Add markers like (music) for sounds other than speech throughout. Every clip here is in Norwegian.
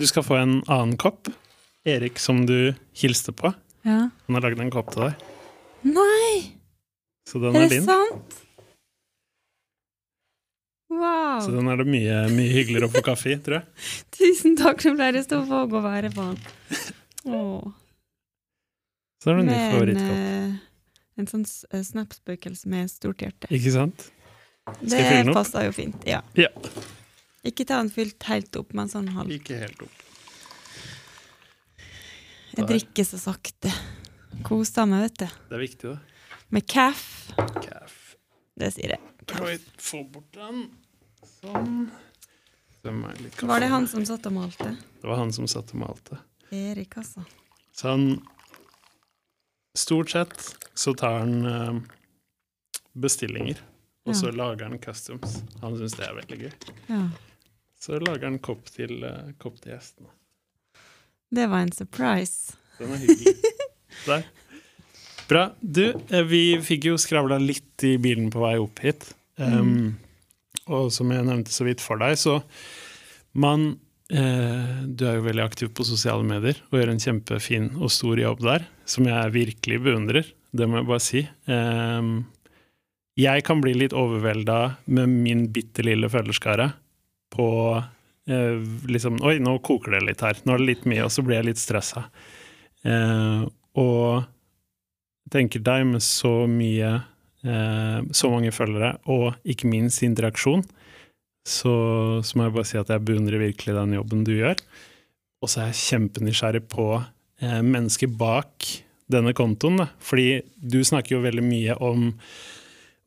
Du skal få en annen kopp. Erik, som du hilste på. Ja. Han har lagd en kopp til deg. Nei! Så den Er er det din. sant? Wow! Så den er det mye, mye hyggeligere å få kaffe i, tror jeg. (laughs) Tusen takk, nå ble det stå på å være på den. Åh. Så er det en ny favorittkopp. eh, en sånn eh, snapspøkelse med stort hjerte. Ikke sant? jeg Det fylle den opp? passer jo fint. Ja. Ja. Ikke ta den fylt helt opp, men sånn halv. Ikke helt opp. Jeg drikker så sakte. Koser meg, vet du. Det er viktig, da. Med kaff. Kaff. Det sier jeg. Kan vi få bort den? Sånn. Var det han som satt og malte? Det var han som satt og malte. Erik, altså. Så han Stort sett så tar han eh, bestillinger, og så lager han customs. Han syns det er veldig gøy. Ja. Så lager han kopp til, eh, kopp til gjestene. Det var en surprise. Den er hyggelig. (laughs) Der. Bra. Du, eh, vi fikk jo skravla litt i bilen på vei opp hit. Um, Og som jeg nevnte så vidt for deg, så man eh, Du er jo veldig aktiv på sosiale medier og gjør en kjempefin og stor jobb der, som jeg virkelig beundrer. Det må jeg bare si. Um, jeg kan bli litt overvelda med min bitte lille følgerskare på eh, liksom Oi, nå koker det litt her. Nå er det litt mye, og så blir jeg litt stressa. Eh, og tenker deg med så mye eh, Så mange følgere, og ikke minst interaksjon, så, så må jeg bare si at jeg beundrer virkelig den jobben du gjør. Og så er jeg kjempenysgjerrig på eh, mennesker bak denne kontoen. Da. Fordi du snakker jo veldig mye om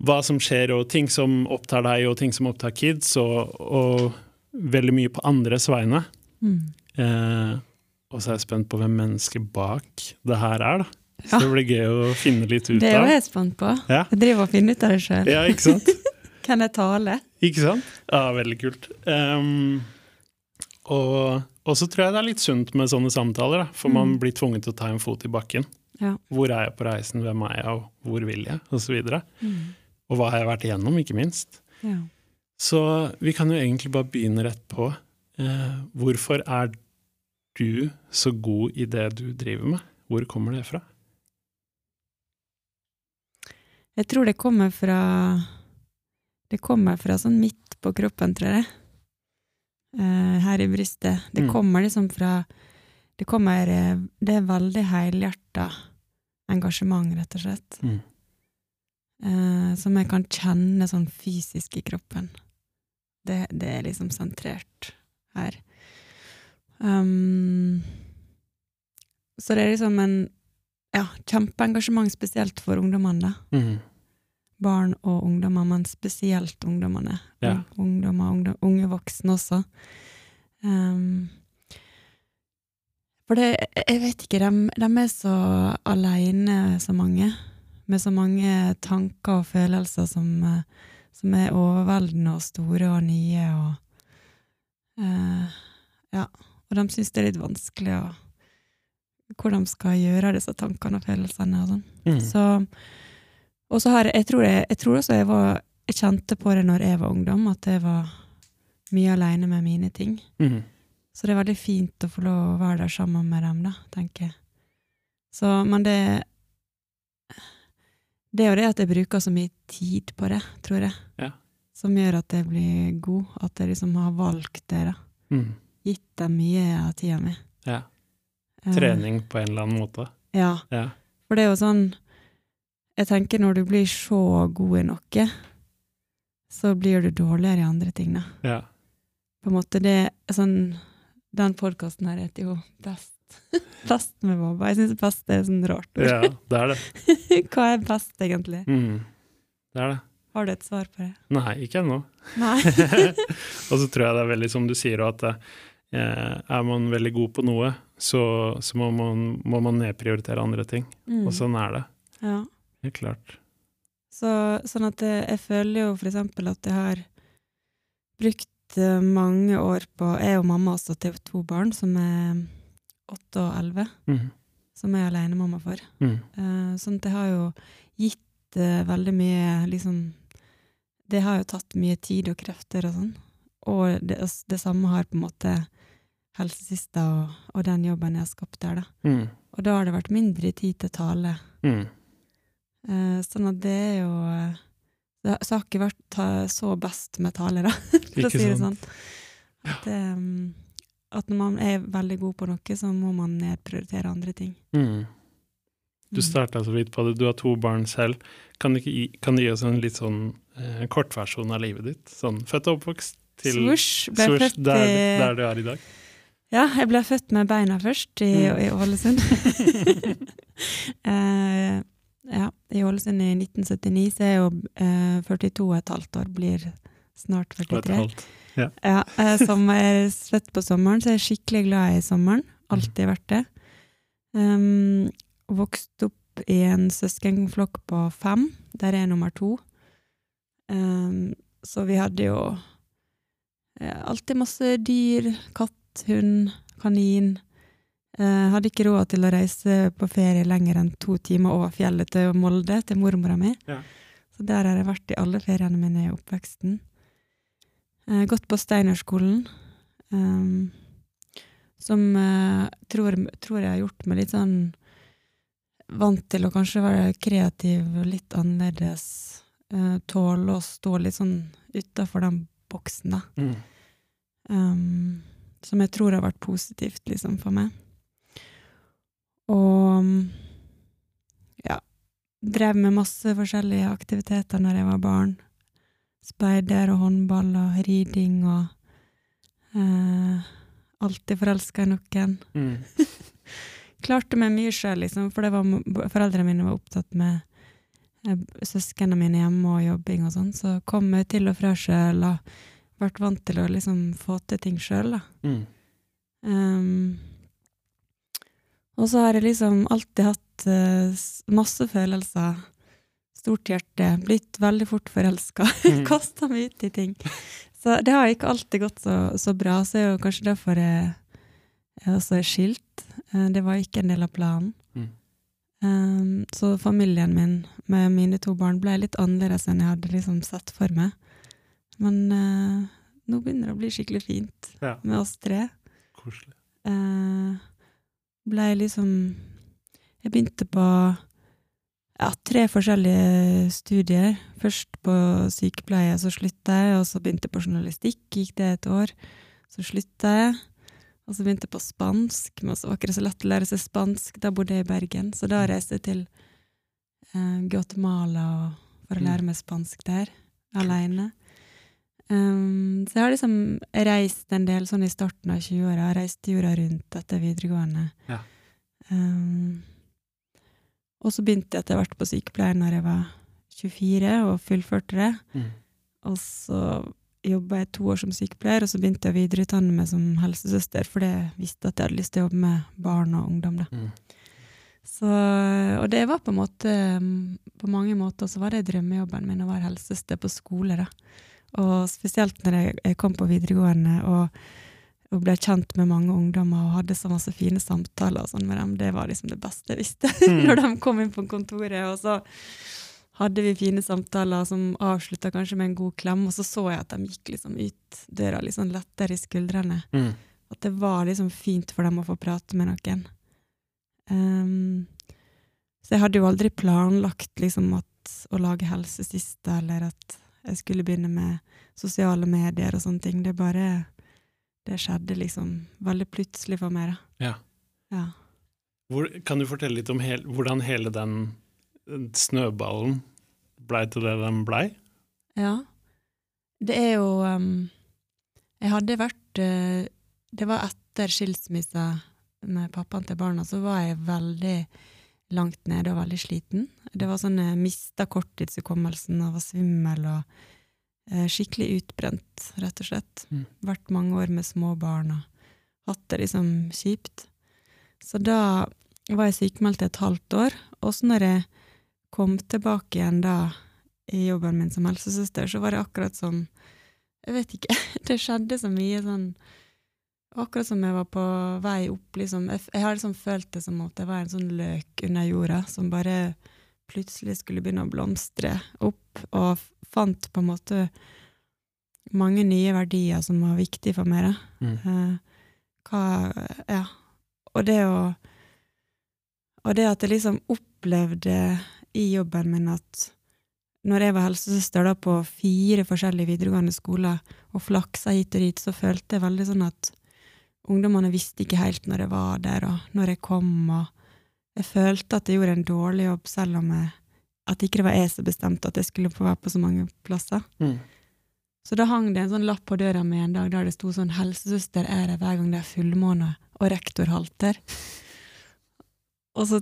hva som skjer, og ting som opptar deg, og ting som opptar kids, og, og veldig mye på andres vegne. Mm. Eh, og så er jeg spent på hvem mennesket bak det her er, da. Så det blir gøy å finne litt ut av. Det er jo jeg spent på. Ja. Jeg driver og finner ut av det sjøl. Ja, ikke sant? (laughs) Kan jeg tale? Ikke sant? Ja, veldig kult. Um, og, og så tror jeg det er litt sunt med sånne samtaler, da, for man Mm. blir tvunget til å ta en fot i bakken. Ja. Hvor er jeg på reisen, hvem er jeg, og hvor vil jeg, videre. Mm. Og hva har jeg vært igjennom, ikke minst. Ja. Så vi kan jo egentlig bare begynne rett på. Eh, hvorfor er du så god i det du driver med? Hvor kommer det fra? Jeg tror det kommer fra Det kommer fra sånn midt på kroppen, tror jeg. Eh, her i brystet. Det Mm. kommer liksom fra Det kommer eh, Det er veldig helhjerta engasjement, rett og slett. Mm. Eh, som jeg kan kjenne sånn fysisk i kroppen. Det, det er liksom sentrert her. Um, så det er liksom en ja, kjempeengasjement, spesielt for ungdommene. da. Mm. Barn og ungdommer, men spesielt ungdommene. Ja. Ungdommer, ungdom, unge voksne også. Um, for det, jeg vet ikke, de, de er så aleine, så mange. Med så mange tanker og følelser som, eh, som er overveldende og store og nye. Og, eh, ja. og de syns det er litt vanskelig å hvor de skal gjøre disse tankene og følelsene. og sånn. Mm. Så, og så har jeg, jeg tror, jeg, jeg tror også jeg var Jeg kjente på det når jeg var ungdom, at jeg var mye aleine med mine ting. Mm. Så det er veldig fint å få lov å være der sammen med dem, da, tenker jeg. Så, men det Det er jo det at jeg bruker så mye tid på det, tror jeg, Ja. som gjør at jeg blir god. At jeg liksom har valgt det, da. Mm. Gitt dem mye av tida mi. Ja. Eh, Trening på en eller annen måte. Ja. Ja. For det er jo sånn Jeg tenker når du blir så god i noe, så blir du dårligere i andre ting, da. Ja. På en måte det sånn Den podkasten her heter jo Best. (laughs) best med Baba. Jeg syns best er sånn rart ord. ja, det er det. (laughs) Hva er best, egentlig? Mm. Det er det. Har du et svar på det? Nei, ikke ennå. (laughs) Og så tror jeg det er veldig som du sier, at eh, er man veldig god på noe, så, så må, man, må man nedprioritere andre ting. Mm. Og sånn er det. Ja. Helt klart. Så, sånn at jeg, jeg føler jo for eksempel at jeg har brukt eh, mange år på Jeg og mamma også til to barn som er åtte og elleve, Mm. som jeg er alenemamma for. Mm. Uh, sånn at det har jo gitt uh, veldig mye liksom Det har jo tatt mye tid og krefter og sånn. Og det, det samme har på en måte helsesista og, og den jobben jeg har skapt der, da. Mm. Og da har det vært mindre tid til tale. Mm. Uh, sånn at det er jo Det så har ikke vært ta, så best med tale, da, (laughs) for å si det sånn. At, eh, at når man er veldig god på noe, så må man nedprioritere andre ting. Mm. Du Mm. starta så vidt på det, du har to barn selv. Kan du, gi, kan du gi oss en litt sånn eh, kortversjon av livet ditt? Sånn født og oppvokst til Swoosh ble Swoosh, født der, der du er i dag? Ja, jeg ble født med beina først, i, Mm. i Ålesund. (laughs) eh, ja, i Ålesund i 1979, så er jeg jo eh, 42 og et halvt år, blir snart Og et 43. halvt. Ja, ja som er svett på sommeren, så er jeg skikkelig glad i sommeren. Alltid vært det. Um, vokst opp i en søskenflokk på fem, der er jeg nummer to. Um, så vi hadde jo eh, alltid masse dyr. Katt, hund, kanin. Uh, hadde ikke råd til å reise på ferie lenger enn to timer over fjellet til Molde, til mormora mi. Ja. Så der har jeg vært i alle feriene mine i oppveksten. Eh, gått på Steinerskolen, um, som eh, tror, tror jeg har gjort meg litt sånn vant til å kanskje være kreativ og litt annerledes. eh, tåle å stå litt sånn utafor den boksen, da. Mm. Um, som jeg tror har vært positivt, liksom, for meg. Og ja, drev med masse forskjellige aktiviteter når jeg var barn. Speider og håndball og riding og eh, alltid forelska i noen. Mm. (laughs) Klarte meg mye sjøl, liksom, for det var, foreldrene mine var opptatt med eh, søsknene mine hjemme og jobbing og sånn, så kom jeg til og fra sjøl og ble vant til å liksom få til ting sjøl, da. Mm. Um, og så har jeg liksom alltid hatt uh, masse følelser, stort hjerte, blitt veldig fort forelska, (laughs) Mm. kasta meg ut i ting. Så det har ikke alltid gått så, så bra, så er jo kanskje derfor jeg, jeg også er skilt. Eh, det var ikke en del av planen. Mm. Um, så familien min med mine to barn ble litt annerledes enn jeg hadde liksom sett for meg. Men uh, nå begynner det å bli skikkelig fint Ja, med oss tre. koselig. Uh, ble liksom Jeg begynte på ja, tre forskjellige studier. Først på sykepleie, så slutta jeg, og så begynte jeg på journalistikk. Gikk det et år. Så slutta jeg. Og så begynte jeg på spansk, men så var ikke det så lett å lære seg spansk. Da bodde jeg i Bergen, så da reiste jeg til eh, Guatemala for å Mm. lære meg spansk der, aleine. Um, så jeg har liksom reist en del sånn i starten av 20-åra. Reist jorda rundt etter videregående. Ja. Um, og så begynte jeg etter hvert på sykepleier når jeg var 24, og fullførte det. Mm. Og så jobba jeg to år som sykepleier, og så begynte jeg å videreutdanne meg som helsesøster, fordi jeg visste at jeg hadde lyst til å jobbe med barn og ungdom. Da. Mm. Så, og det var på en måte På mange måter så var det drømmejobben min å være helsesøster på skole. da. Og spesielt når jeg, jeg kom på videregående og, og ble kjent med mange ungdommer og hadde så masse fine samtaler og sånn med dem. Det var liksom det beste jeg visste. (laughs) Mm. når de kom inn på kontoret, og så hadde vi fine samtaler som avslutta kanskje med en god klem, og så så jeg at de gikk liksom ut døra litt sånn lettere i skuldrene. Mm. At det var liksom fint for dem å få prate med noen. Um, så jeg hadde jo aldri planlagt liksom at å lage helse sist, eller at jeg skulle begynne med sosiale medier og sånne ting. Det bare Det skjedde liksom veldig plutselig for meg, da. Ja. Ja. Hvor, kan du fortelle litt om hel, hvordan hele den snøballen blei til det den blei? Ja. Det er jo um, Jeg hadde vært uh, Det var etter skilsmissa med pappaen til barna, så var jeg veldig langt nede og veldig sliten. Det var sånn jeg mista korttidshukommelsen og var svimmel og skikkelig utbrent, rett og slett. Mm. Vært mange år med små barn og hatt det liksom kjipt. Så da var jeg sykemeldt et halvt år, og så når jeg kom tilbake igjen da i jobben min som helsesøster, så var det akkurat som Jeg vet ikke. (laughs) Det skjedde så mye sånn Akkurat som jeg var på vei opp, liksom. Jeg, jeg har liksom følt det som at jeg var en sånn løk under jorda som bare plutselig skulle begynne å blomstre opp, og fant på en måte mange nye verdier som var viktige for meg. da. Mm. Eh, hva Ja. Og det å Og det at jeg liksom opplevde i jobben min at når jeg var helsesøster da på fire forskjellige videregående skoler og flaksa hit og dit, så følte jeg veldig sånn at ungdommene visste ikke helt når jeg var der, og når jeg kom, og jeg følte at jeg gjorde en dårlig jobb, selv om jeg, at ikke det var jeg som bestemte at jeg skulle få være på så mange plasser. Mm. Så da hang det en sånn lapp på døra mi en dag der det sto sånn 'Helsesøster er det hver gang det er fullmåne, og rektor halter'. Og så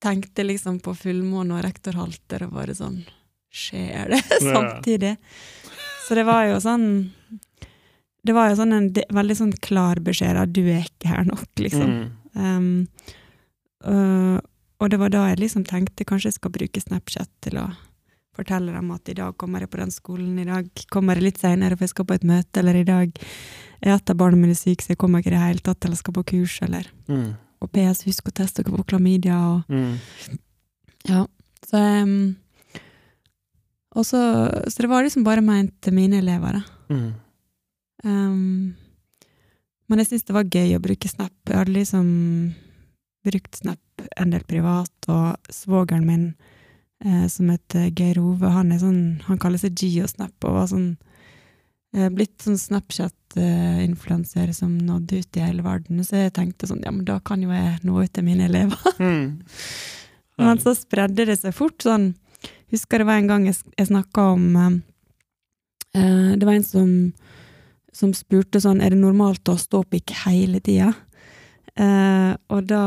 tenkte jeg liksom på fullmåne og rektor halter, og bare sånn Skjer det (laughs) samtidig? Så det var jo sånn Det var jo sånn en veldig sånn klar beskjed at 'du er ikke her nok', liksom. Mm. Um, øh, og det var da jeg liksom tenkte kanskje jeg skal bruke Snapchat til å fortelle dem at i dag kommer jeg på den skolen, i dag kommer jeg litt seinere for jeg skal på et møte, eller i dag er et av barna mine syk, så jeg kommer ikke i det hele tatt, eller skal på kurs, eller Mm. Og PS, husk å teste dere på klamydia, og Mm. ja. Så um, Og så Så det var liksom bare ment til mine elever, da. Mm. Um, men jeg syntes det var gøy å bruke Snap. Jeg hadde liksom brukt Snap en del privat, og svogeren min, eh, som heter Geir Ove, han, er sånn, han kaller seg Geosnap, og var sånn eh, blitt sånn Snapchat-influenser som nådde ut i hele verden. Så jeg tenkte sånn, ja, men da kan jo jeg nå ut til mine elever. Mm. (laughs) Men så spredde det seg fort. sånn, Husker det var en gang jeg, jeg snakka om eh, eh, Det var en som, som spurte sånn Er det normalt å stå opp ikke hele tida? Eh, og da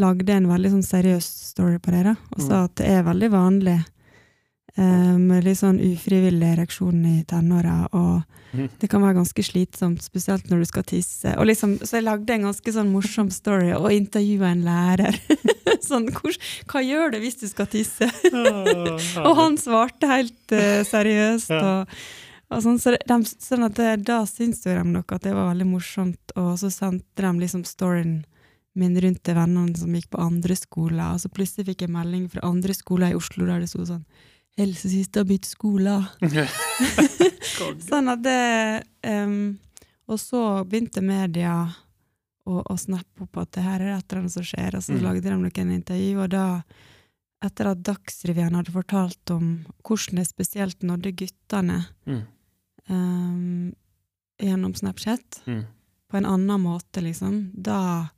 lagde jeg en veldig sånn seriøs story på det, da, og sa at det er veldig vanlig eh, med litt sånn ufrivillig ereksjon i tenåra, og Mm. det kan være ganske slitsomt, spesielt når du skal tisse. Liksom, så jeg lagde en ganske sånn morsom story og intervjua en lærer. (laughs) sånn, hvor, hva gjør du hvis du skal tisse? (laughs) Og han svarte helt eh, seriøst. Og sånn, så de, sånn at det, da syntes de nok at det var veldig morsomt, og så sendte de liksom storyen min rundt til vennene som gikk på andre skoler, og så plutselig fikk jeg melding fra andre skoler i Oslo der det sto sånn Helsesista har byttet skole. (laughs) Sånn at det um, Og så begynte media å, å snappe opp at det her er et eller annet som skjer, og så Mm. lagde de noen intervju, og da, etter at Dagsrevyen hadde fortalt om hvordan det spesielt nådde guttene Mm. um, gjennom Snapchat, Mm. på en annen måte, liksom, da,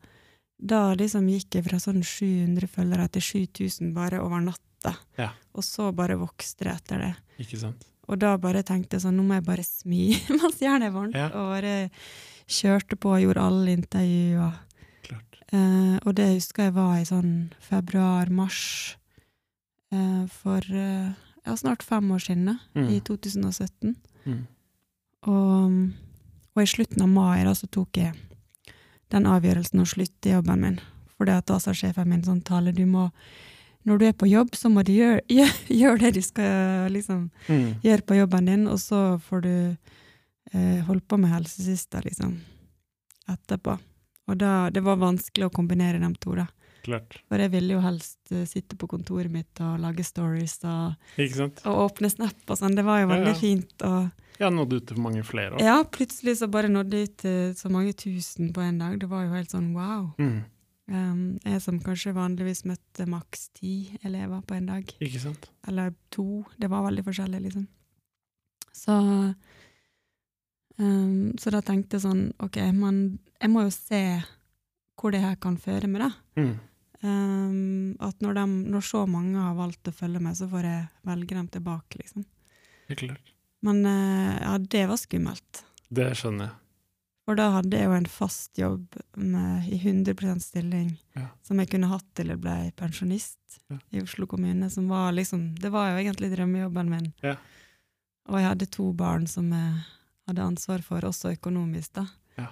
da liksom gikk jeg fra sånn 700 følgere til 7000 bare over natta. Ja. Og så bare vokste det etter det. Ikke sant? Og da bare tenkte jeg sånn, nå må jeg bare smi mens jernet er varmt, Ja. og bare kjørte på og gjorde alle intervjuer. Eh, og det husker jeg var i sånn februar-mars for eh, ja, snart fem år siden, Mm. i 2017. Mm. Og, og i slutten av mai da, så tok jeg den avgjørelsen å slutte i jobben min. For da sa sjefen min sånn, Tale, du må Når du er på jobb, så må du gjøre (laughs) gjør, gjør det du skal liksom Mm. gjøre på jobben din, og så får du eh, holde på med helsesista, liksom, etterpå. Og da, det var vanskelig å kombinere de to, da. Klart. For jeg ville jo helst uh, sitte på kontoret mitt og lage stories og, og åpne Snap og sånn. Det var jo veldig ja. fint. Og Ja, nådde ut til mange flere òg. ja, plutselig så bare nådde ut til så mange tusen på en dag. Det var jo helt sånn wow. Mm. Um, jeg som kanskje vanligvis møtte maks ti elever på en dag. Ikke sant? Eller to. Det var veldig forskjellig, liksom. Så um, Så da tenkte jeg sånn, ok, men jeg må jo se hvor det her kan føre meg, da. Mm. Ehm, at når, de, når så mange har valgt å følge meg, så får jeg velge dem tilbake, liksom. Helt klart. Men uh, ja, det var skummelt. Det skjønner jeg. For da hadde jeg jo en fast jobb med, i 100 stilling Ja. som jeg kunne hatt til jeg ble pensjonist Ja. i Oslo kommune. Som var liksom, det var jo egentlig drømmejobben min. Ja. Og jeg hadde to barn som jeg hadde ansvar for, også økonomisk. da. Ja.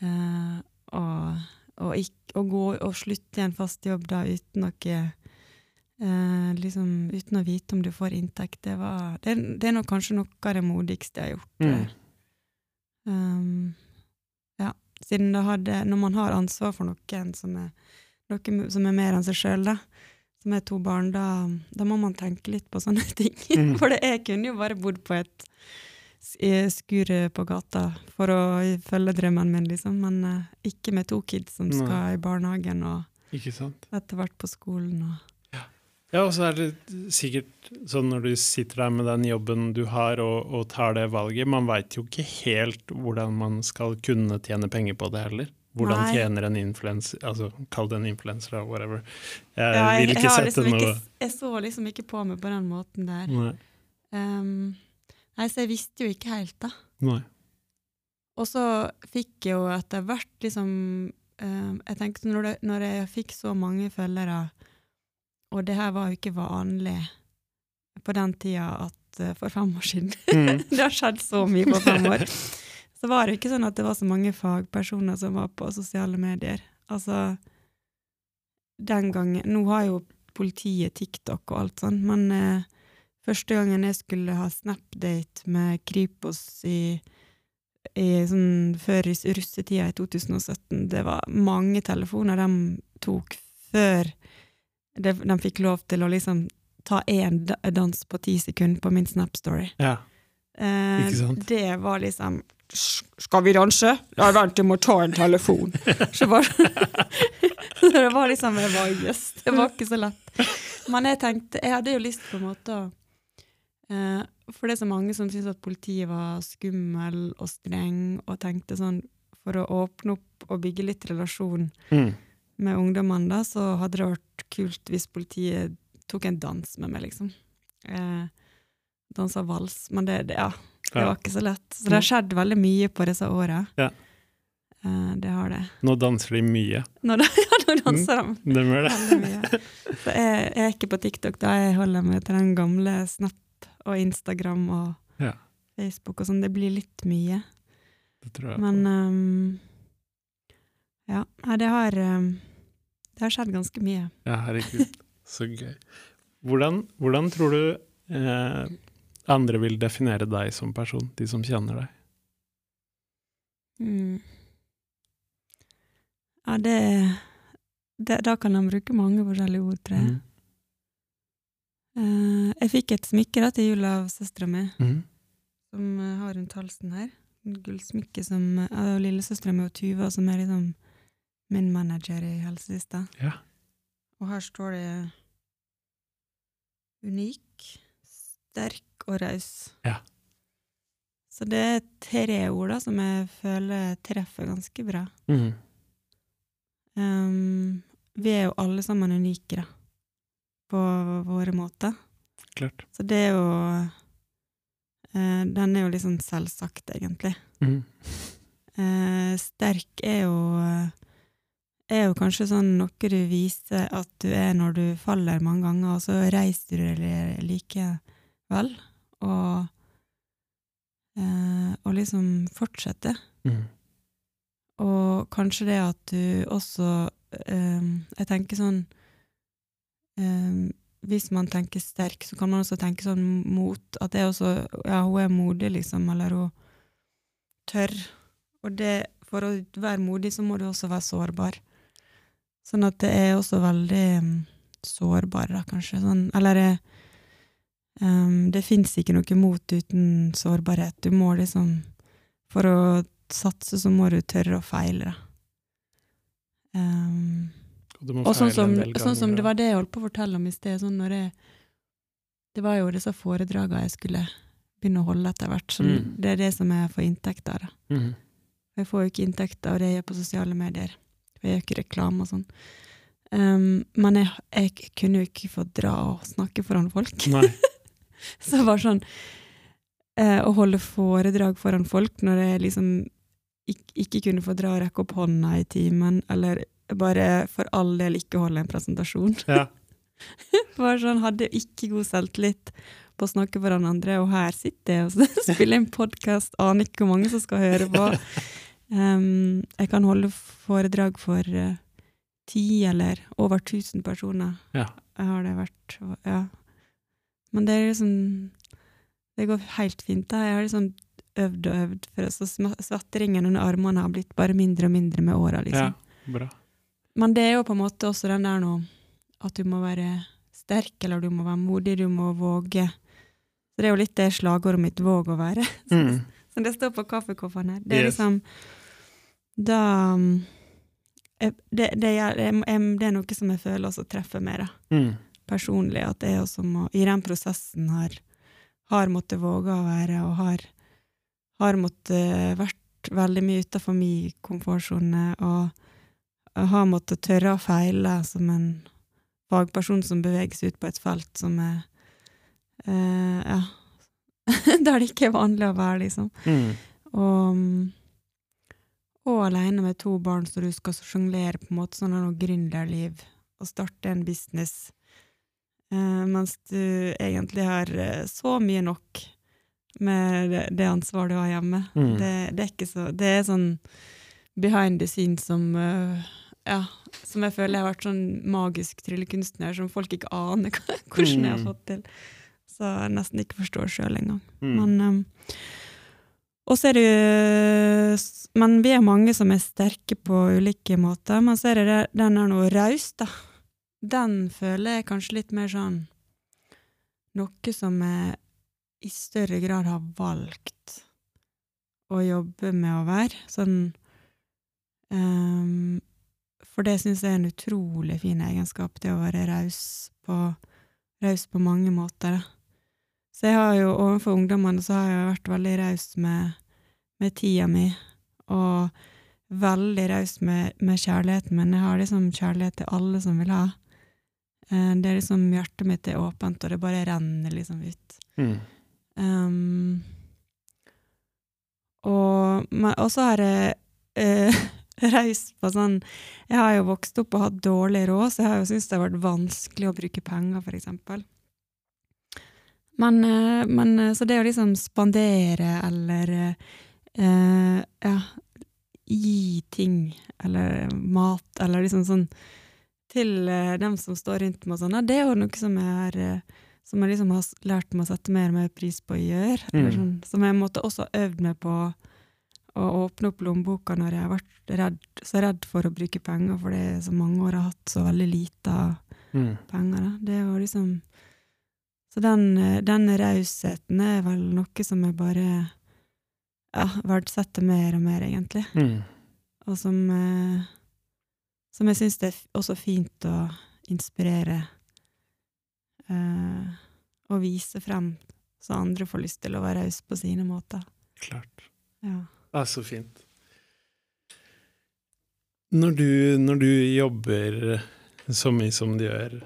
Uh, og, og, ikke, å gå og slutte i en fast jobb da uten noe eh, liksom, Uten å vite om du får inntekt, det var Det, det er nok kanskje noe av det modigste jeg har gjort. Mm. Um, ja, siden det hadde Når man har ansvar for noen som er, noen som er mer enn seg sjøl, som er to barn, da, da må man tenke litt på sånne (laughs) ting. Mm. For det, jeg kunne jo bare bodd på et s- i skuret på gata for å følge drømmen min, liksom. Men uh, ikke med to kids som Nei. skal i barnehagen og etter hvert på skolen. Og. Ja, og så er det sikkert sånn når du sitter der med den jobben du har og, og tar det valget, man veit jo ikke helt hvordan man skal kunne tjene penger på det heller. Hvordan Nei. tjener en influenser, altså kall det en influenser eller whatever. Jeg Ja, vil ikke jeg sette liksom noe ikke, jeg så liksom ikke på meg på den måten der. Nei. Um, nei, så jeg visste jo ikke helt, da. Nei. Og så fikk jeg jo etter hvert liksom um, Jeg tenkte når, det, når jeg fikk så mange følgere, og det her var jo ikke vanlig på den tida at uh, for fem år siden Mm. (laughs) Det har skjedd så mye på fem år. Så var det jo ikke sånn at det var så mange fagpersoner som var på sosiale medier. Altså Den gangen Nå har jo politiet TikTok og alt sånn, men eh, første gangen jeg skulle ha Snapdate med Kripos i, i sånn før russetida i 2017, det var mange telefoner de tok før de, de fikk lov til å liksom ta én dans på ti sekunder på min Snap-story. Ja. Eh, Ikke sant? Det var liksom Skal vi danse? Ja, vent, jeg må ta en telefon. Så, bare, (laughs) så det var liksom Jeg var jøss, det var ikke så lett. Men jeg tenkte Jeg hadde jo lyst på en måte å For det er så mange som syns at politiet var skummel og streng, og tenkte sånn For å åpne opp og bygge litt relasjon Mm. med ungdommene, da, så hadde det vært kult hvis politiet tok en dans med meg, liksom. Eh, dansa vals. Men det, det, ja, det Ja. var ikke så lett. Så det har skjedd veldig mye på disse åra. Ja. Eh, det har det. Nå danser de mye. Nå, (laughs) ja, nå danser de De gjør det. Så jeg, jeg er ikke på TikTok, da. Jeg holder meg til den gamle Snap og Instagram og Ja. Facebook og sånn. Det blir litt mye. Det tror jeg. Men um, ja, det har ehm, Det har skjedd ganske mye. Ja, herregud. Så gøy. Hvordan, hvordan tror du eh, andre vil definere deg som person, de som kjenner deg? Mm. Ja, det, det Da kan han bruke mange forskjellige ord, tror jeg. Mm. Eh, jeg fikk et smykke da, til jul av søstera mi, Mm. som eh, har rundt halsen her. En gullsmykke som uh, av lillesøstera mi og Tuva, som er liksom min manager i Helselista. Ja. Og her står det unik, sterk og raus. Ja. Så det er tre ord da, som jeg føler treffer ganske bra. Mm. Um, vi er jo alle sammen unike, da, på våre måter. Klart. Så det er jo eh, Den er jo litt sånn selvsagt, egentlig. Mm. Eh, sterk er jo er jo kanskje sånn noe du viser at du er når du faller mange ganger, og så reiser du deg likevel, og eh, og liksom fortsetter. Mm. Og kanskje det at du også eh, Jeg tenker sånn eh, Hvis man tenker sterk, så kan man også tenke sånn mot At det er også Ja, hun er modig, liksom, eller hun tør. Og det, for å være modig, så må du også være sårbar. Sånn at det er også veldig mm, sårbar, da, kanskje. Sånn, eller um, det fins ikke noe mot uten sårbarhet. Du må liksom For å satse, så må du tørre å feile, da. Um, Og, og sånn som, sånn som det var det jeg holdt på å fortelle om i sted. Sånn jeg, det var jo disse foredragene jeg skulle begynne å holde etter hvert. Som, Mm. Det er det som jeg får inntekt av. Mm. Jeg får jo ikke inntekt av det jeg gjør på sosiale medier. For jeg gjør ikke reklame og sånn. Um, men jeg, jeg kunne jo ikke få dra og snakke foran folk. (laughs) Så det var sånn eh, Å holde foredrag foran folk når jeg liksom ikke, ikke kunne få dra og rekke opp hånda i timen, eller bare for all del ikke holde en presentasjon. Ja. (laughs) Bare sånn, Hadde ikke god selvtillit på å snakke foran andre, og her sitter jeg og (laughs) spiller en podkast, aner ikke hvor mange som skal høre på. Um, jeg kan holde foredrag for eh, ti eller over tusen personer. Ja. Har det vært, og- ja. Men det er liksom Det går helt fint. da. Jeg har liksom øvd og øvd, for så svatteringen under armene har blitt bare mindre og mindre med åra, liksom. ja. Bra. Men det er jo på en måte også den der nå at du må være sterk, eller du må være modig, du må våge. Så det er jo litt det slagordet mitt 'våg å være'. (laughs) Mm. som det står på kaffekoppene her. Det er Yes. liksom Da eh, det, det, er, det er noe som jeg føler også treffer meg, da. Mm. Personlig. At jeg også må I den prosessen har, har måttet våge å være, og har, har måttet vært veldig mye utenfor min komfortsone, og har måttet tørre å feile som en fagperson som beveger seg ut på et felt som er eh, Ja. (laughs) Der det ikke er vanlig å være, liksom. Mm. Og, og alene med to barn, som du skal sjonglere på en måte sånn noe gründerliv og starte en business, eh, mens du egentlig har eh, så mye nok med det, det ansvaret du har hjemme. Mm. Det, det er ikke så Det er sånn behind the scenes som eh, ja, som jeg føler jeg har vært sånn magisk tryllekunstner som folk ikke aner (laughs) hvordan jeg har Mm. fått til. Så jeg nesten ikke forstår sjøl engang. Mm. Men um, også er det jo Men vi er mange som er sterke på ulike måter. Men så er det den er noe raus, da. Den føler jeg kanskje litt mer sånn Noe som jeg i større grad har valgt å jobbe med å være. Sånn um, For det syns jeg er en utrolig fin egenskap, det å være raus på, raus på mange måter. da. Så jeg har jo overfor ungdommene så har jeg vært veldig raus med, med tida mi, og veldig raus med, med kjærligheten min. Jeg har liksom kjærlighet til alle som vil ha. Eh, Det er liksom Hjertet mitt er åpent, og det bare renner liksom ut. Mm. Um, og og så har jeg eh, (laughs) (laughs) reist på sånn Jeg har jo vokst opp og hatt dårlig råd, så jeg har jo syntes det har vært vanskelig å bruke penger, eksempel. Men, eh, men eh, så det å liksom spandere eller eh, ja, gi ting, eller mat, eller liksom sånn til eh, dem som står rundt meg og sånn, det er jo noe som jeg har eh, som jeg liksom har lært meg å sette mer og mer pris på å gjøre. Eller Mm. sånn, som jeg måtte også øvd meg på å åpne opp lommeboka når jeg har vært redd, så redd for å bruke penger, fordi det så mange år har hatt så veldig lite Mm. penger. Da. Det var liksom Så den, den rausheten er vel noe som jeg bare ja, verdsetter mer og mer, egentlig. Mm. Og som, eh, som jeg syns det er også fint å inspirere eh, og vise frem, så andre får lyst til å være rause på sine måter. Klart. Ja. Det er så fint. Når du, når du jobber så mye som du gjør,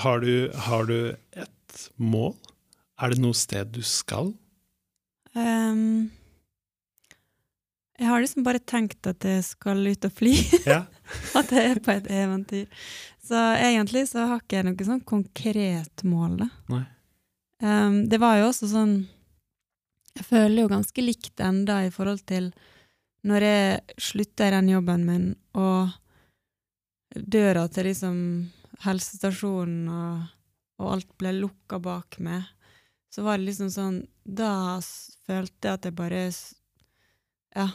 har du, har du et mål? Er det noe sted du skal? Um, jeg har liksom bare tenkt at jeg skal ut og fly. (laughs) Ja. at jeg er på et eventyr. Så egentlig så har ikke jeg noe sånn konkret mål, da. Ehm, det var jo også sånn Jeg føler jo ganske likt enda i forhold til når jeg slutta i den jobben min, og døra til liksom helsestasjonen og, og alt ble lukka bak meg, så var det liksom sånn Da følte jeg at jeg bare Ja,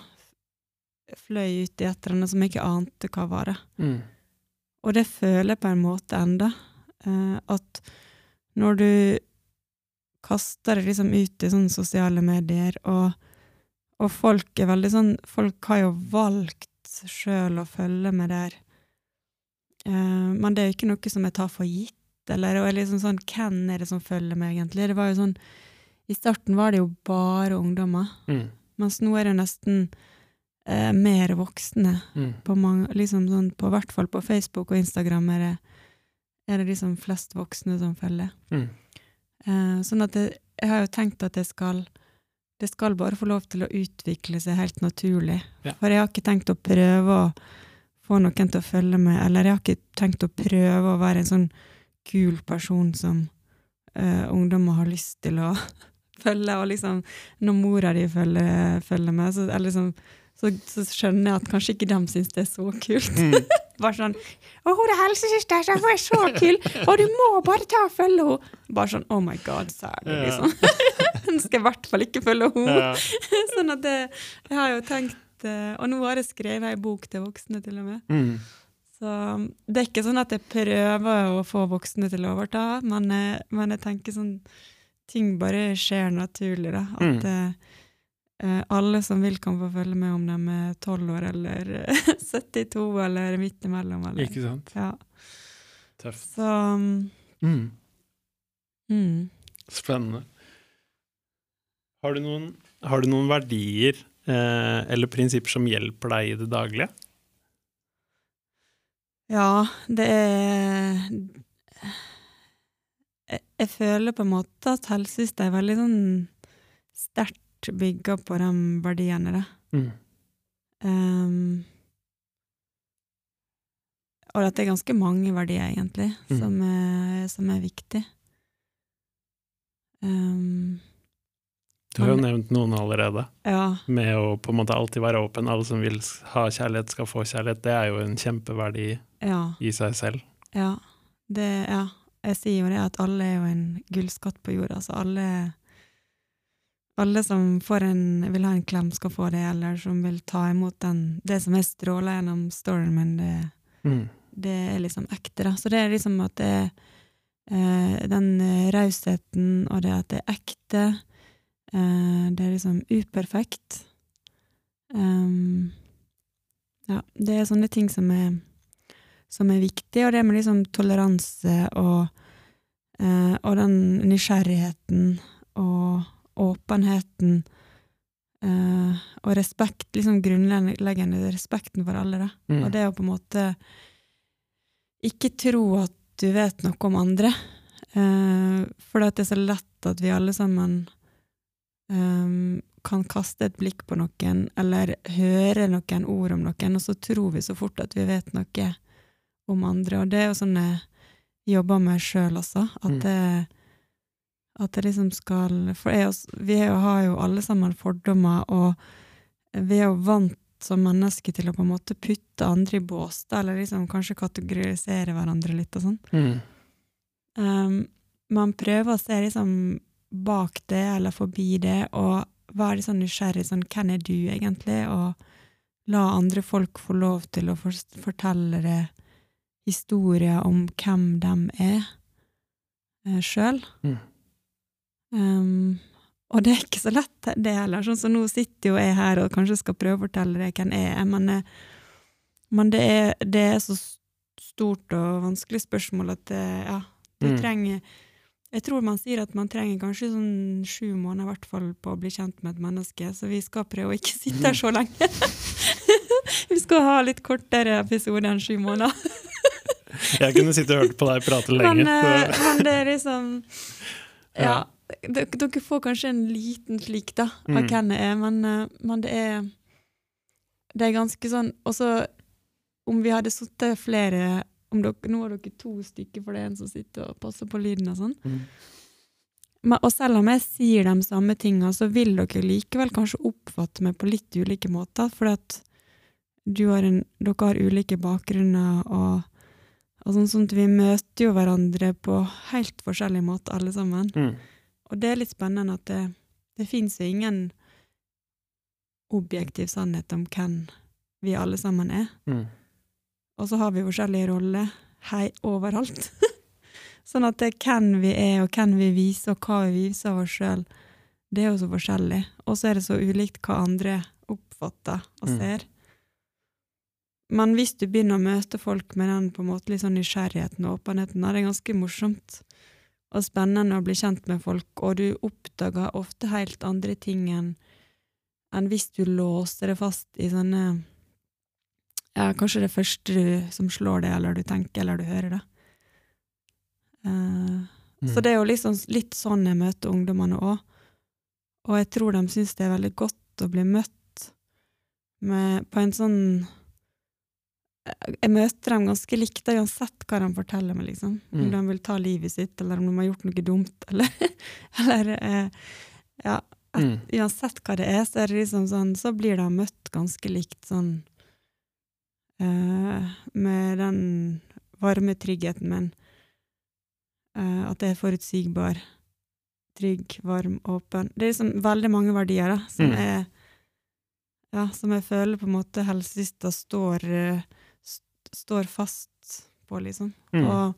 fløy ut i et eller annet som jeg ikke ante hva var. det. Mm. Og det føler jeg på en måte enda. Eh, at når du kaster det liksom ut i sånne sosiale medier, og, og folk er veldig sånn Folk har jo valgt sjøl å følge med der. Uh, men det er jo ikke noe som jeg tar for gitt. Eller og jeg liksom sånn, hvem er det som følger meg, egentlig? Det var jo sånn, I starten var det jo bare ungdommer, Mm. mens nå er det nesten uh, mer voksne Mm. på mange, liksom sånn, på hvert fall på Facebook og Instagram er det, er det liksom flest voksne som følger. Mm. Eh, sånn at jeg, jeg har jo tenkt at det skal, det skal bare få lov til å utvikle seg helt naturlig. Ja. For jeg har ikke tenkt å prøve å få noen til å følge med, eller jeg har ikke tenkt å prøve å være en sånn kul person som eh, ungdommer har lyst til å (laughs) følge, og liksom når mora di følger, følger med, så, eller liksom, så, så skjønner jeg at kanskje ikke dem syns det er så kult. Bare sånn 'Å, hun er helsesøster, så hun er så kul! Og du må bare ta og følge henne!' Bare sånn 'Oh my God, særlig', Ja. liksom. (laughs) Nå skal i hvert fall ikke følge henne. Ja. (laughs) sånn at det, jeg har jo tenkt eh, Og nå har jeg skrevet ei bok til voksne, til og med. Mm. Så det er ikke sånn at jeg prøver å få voksne til å overta, men, jeg- men jeg tenker sånn ting bare skjer naturlig, da. At Mm. Eh, alle som vil, kan få følge med om de er 12 år eller eh, (laughs) 72 eller midt imellom. Eller. Ikke sant? Ja. Tøft. Så mm, Mm. Spennende. Har du noen, har du noen verdier eh, eller prinsipper som hjelper deg i det daglige? Ja, det er jeg, jeg føler på en måte at helsesøster er veldig sånn sterkt bygga på de verdiene, da. Mm. Um, og at det er ganske mange verdier, egentlig, Mm. som, er, som er viktig. Um, Du har jo nevnt noen allerede, ja, med å på en måte alltid være åpen. Alle som vil ha kjærlighet, skal få kjærlighet. Det er jo en kjempeverdi ja, i seg selv. ja. Det, ja. Jeg sier jo det at alle er jo en gullskatt på jorda, så alle alle som får en, vil ha en klem, skal få det, eller som vil ta imot den, det som er stråla gjennom storyen min, det, Mm. det er liksom ekte, da. Så det er liksom at det eh, den eh, rausheten, og det at det er ekte, eh, det er liksom uperfekt. Um, ja, det er sånne ting som er, som er viktig, og det med liksom toleranse og, eh, og den nysgjerrigheten og åpenheten eh, og respekt, liksom grunnleggende respekten for alle. Mm. Og det å på en måte ikke tro at du vet noe om andre. Eh, for det er så lett at vi alle sammen eh, kan kaste et blikk på noen, eller høre noen ord om noen, og så tror vi så fort at vi vet noe om andre. Og det er jo sånn jeg jobber med sjøl også, at det Mm. At det liksom skal For og- vi er jo, har jo alle sammen fordommer, og vi er jo vant som mennesker til å på en måte putte andre i bås, eller liksom kanskje kategorisere hverandre litt og sånn. Mm. Um, man prøver å se liksom bak det, eller forbi det, og være sånn nysgjerrig sånn hvem er du egentlig, og la andre folk få lov til å for fortelle det historier om hvem de er uh, sjøl. Mm. Um, og det er ikke så lett, det heller. Sånn som nå sitter jo jeg her og kanskje skal prøve å fortelle deg hvem jeg er, men, eh, men det, er, det er så stort og vanskelig spørsmål at det, ja, du Mm. trenger Jeg tror man sier at man trenger kanskje sånn sju måneder i hvert fall på å bli kjent med et menneske, så vi skal prøve å ikke sitte her så lenge. (laughs) vi skal ha litt kortere episode enn sju måneder. Jeg kunne sitte og hørt på deg prate lenge. Men, eh, men det er liksom (laughs) Ja. Dere, får kanskje en liten flik da, av Mm. hvem jeg er, men, eh, men det er Det er ganske sånn Og så, om vi hadde sittet flere om dere, Nå har dere to stykker, for det er en som sitter og passer på lyden og sånn. Mm. Men, og selv om jeg sier de samme tinga, så vil dere likevel kanskje oppfatte meg på litt ulike måter, for at du har en, dere har ulike bakgrunner, og, og sånn, sånn at vi møter jo hverandre på helt forskjellige måter, alle sammen. Mm. Og det er litt spennende at det, det fins jo ingen objektiv sannhet om hvem vi alle sammen er. Mm. Og så har vi forskjellige roller hei overalt. (laughs) sånn at det hvem vi er, og hvem vi viser, og hva vi viser av oss sjøl, det er jo så forskjellig. Og så er det så ulikt hva andre oppfatter og Mm. ser. Men hvis du begynner å møte folk med den på en måte litt sånn nysgjerrigheten og åpenheten, da er det ganske morsomt og spennende å bli kjent med folk, og du oppdager ofte helt andre ting enn enn hvis du låser det fast i sånne ja, Kanskje det første du, som slår deg, eller du tenker, eller du hører det. Uh, Mm. Så det er jo liksom litt sånn jeg møter ungdommene òg. Og jeg tror de syns det er veldig godt å bli møtt med, på en sånn Jeg møter dem ganske likt, uansett hva de forteller meg, liksom. Om Mm. de vil ta livet sitt, eller om de har gjort noe dumt, (laughs) eller, eller eh, Ja, Mm. uansett hva det er, så er det liksom sånn, så blir de møtt ganske likt sånn eh, Med den varme tryggheten min. Eh, at det er forutsigbar, trygg, varm, åpen. Det er liksom veldig mange verdier da, som Mm. er ja, som jeg føler på en måte helsesista står, eh, står fast på, liksom. Mm. Og,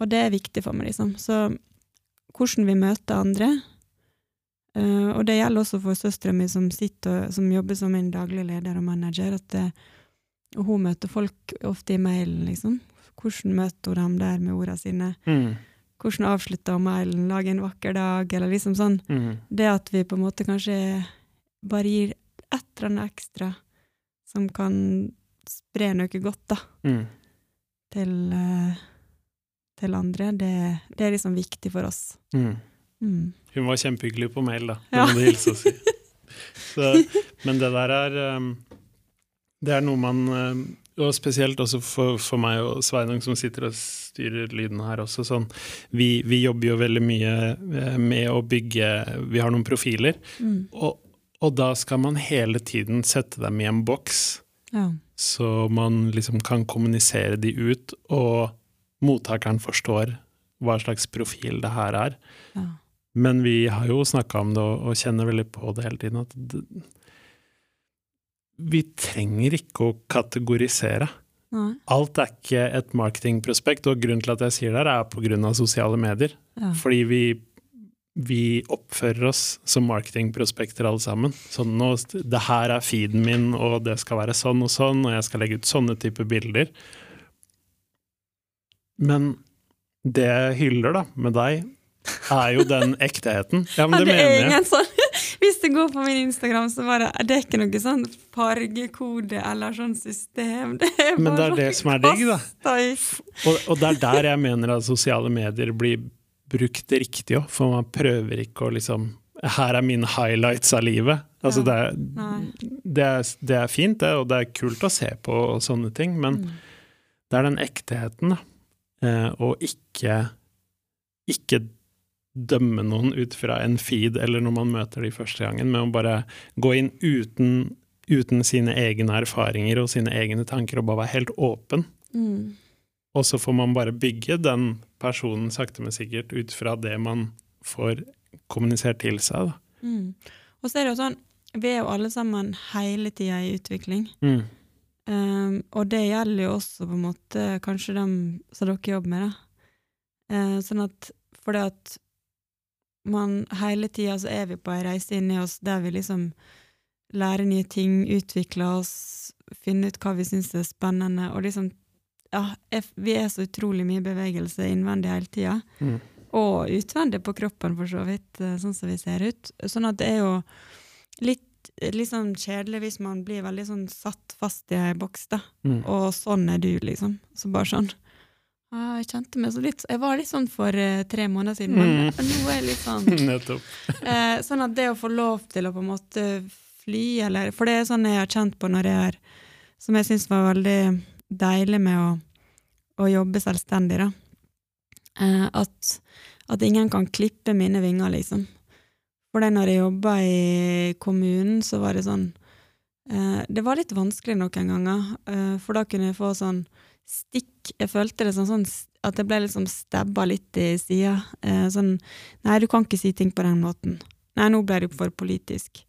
og det er viktig for meg, liksom. Så hvordan vi møter andre. uh, og det gjelder også for søstera mi, som, sitter, som jobber som min daglig leder og manager. at det, og hun møter folk ofte i mailen, liksom. Hvordan møter hun dem der med ordene sine? Mm. Hvordan avslutter hun mailen? Lager en vakker dag? Eller liksom sånn. Mm. Det at vi på en måte kanskje bare gir et eller annet ekstra som kan spre noe godt, da, Mm. til, eh, til andre, det, det er liksom viktig for oss. Mm. Mm. Hun var kjempehyggelig på mail, da. Det Ja. må du hilse og si. (laughs) Så, men det der er um, Det er noe man um, Og spesielt også for, for meg og Sveinung som sitter og styrer lyden her også. Sånn, vi, vi jobber jo veldig mye eh, med å bygge Vi har noen profiler, Mm. og, og da skal man hele tiden sette dem i en boks. Ja. Så man liksom kan kommunisere de ut, og mottakeren forstår hva slags profil det her er. ja. Men vi har jo snakka om det og, kjenner veldig på det hele tiden, at det, vi trenger ikke å kategorisere. Nei. Alt er ikke et marketingprospekt, og grunnen til at jeg sier det, her er av sosiale medier. Ja. Fordi vi, vi oppfører oss som marketingprospekter alle sammen. Sånn nå, det her er feeden min, og det skal være sånn og sånn, og jeg skal legge ut sånne typer bilder. Men det jeg hyller da, med deg, er jo den (laughs) ektheten. Ja, men Ja, det det er mener jeg. ingen sånn (laughs) Hvis det går på min Instagram, så bare Det er ikke noe sånn fargekode eller sånn system. (laughs) Det Men det er det som er digg, da. Og, og det er der jeg mener at sosiale medier blir brukt riktig òg, for man prøver ikke å liksom Her er mine highlights av livet. Altså det, er, det, er, det er fint, det, og det er kult å se på og sånne ting, men Mm. det er den ektheten, da. Eh, og ikke ikke dømme noen ut fra en feed eller når man møter de første gangen, men å bare gå inn uten, uten sine egne erfaringer og sine egne tanker og bare være helt åpen. Mm. Og så får man bare bygge den personen sakte, men sikkert ut fra det man får kommunisert til seg. Mm. Og så er det jo sånn, vi er jo alle sammen hele tida i utvikling. Mm. Um, og det gjelder jo også på en måte kanskje dem som dere jobber med, da. Uh, sånn at fordi at man hele tida så er vi på ei reise inni oss der vi liksom lærer nye ting, utvikler oss, finner ut hva vi syns er spennende, og liksom Ja, vi er så utrolig mye bevegelse innvendig hele tida. Mm. Og utvendig på kroppen, for så vidt, eh, sånn som vi ser ut. Sånn at det er jo litt, litt sånn kjedelig hvis man blir veldig sånn satt fast i ei boks, da. Mm. Og sånn er du, liksom. Så bare sånn ah, Jeg kjente meg så litt Jeg var litt sånn for eh, tre måneder siden, men Mm. nå er jeg litt sånn (laughs) Nettopp. (laughs) eh, Sånn at det å få lov til å på en måte fly, eller For det er sånn jeg har kjent på når jeg er Som jeg syns var veldig deilig med å, å jobbe selvstendig, da. Eh, at, at ingen kan klippe mine vinger, liksom. For det når jeg jobba i kommunen, så var det sånn eh, Det var litt vanskelig noen ganger, eh, for da kunne jeg få sånn stikk Jeg følte det sånn, sånn at jeg ble liksom stabba litt i sida. Eh, sånn Nei, du kan ikke si ting på den måten. Nei, nå ble du for politisk.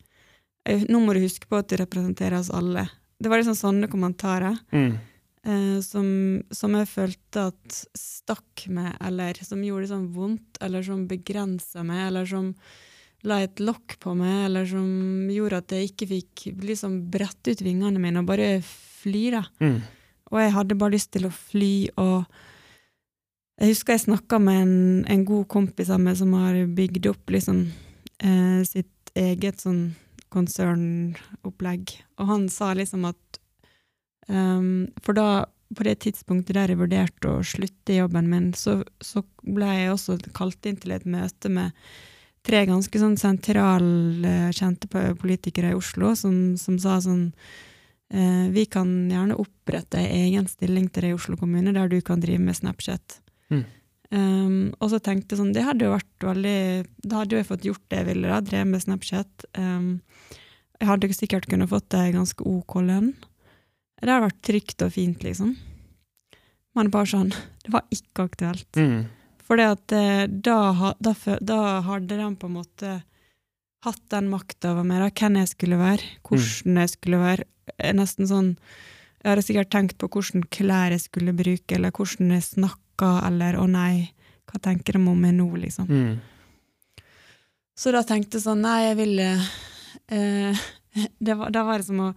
Nå må du huske på at du representerer oss alle. Det var liksom sånne kommentarer Mm. Eh, som, som jeg følte at stakk meg, eller som gjorde det sånn vondt, eller som begrensa meg, eller som la et lokk på meg, eller som gjorde at jeg ikke fikk liksom brette ut vingene mine og bare fly, da. Mm. Og jeg hadde bare lyst til å fly, og jeg husker jeg snakka med en, en god kompis av meg som har bygd opp liksom eh, sitt eget sånn konsernopplegg, og han sa liksom at um, For da, på det tidspunktet der jeg vurderte å slutte i jobben min, så, så ble jeg også kalt inn til et møte med tre ganske sånn sentrale, kjente politikere i Oslo, som, som sa sånn eh, Vi kan gjerne opprette egen stilling til deg i Oslo kommune, der du kan drive med Snapchat. Mm. Um, og så tenkte jeg sånn, det hadde jo vært veldig Da hadde jo jeg fått gjort det jeg ville, da, drevet med Snapchat. Um, jeg hadde sikkert kunnet fått ei ganske ok lønn. Det hadde vært trygt og fint, liksom. Men bare sånn, det var ikke aktuelt. Mm. For eh, da, da, da hadde de på en måte hatt den makta over meg, da, hvem jeg skulle være, hvordan jeg skulle være. Eh, Nesten sånn Jeg hadde sikkert tenkt på hvordan klær jeg skulle bruke, eller hvordan jeg snakka, eller 'å nei, hva tenker de om meg nå', liksom. Mm. Så da tenkte jeg sånn Nei, jeg ville eh, (laughs) det var, Da var det som å,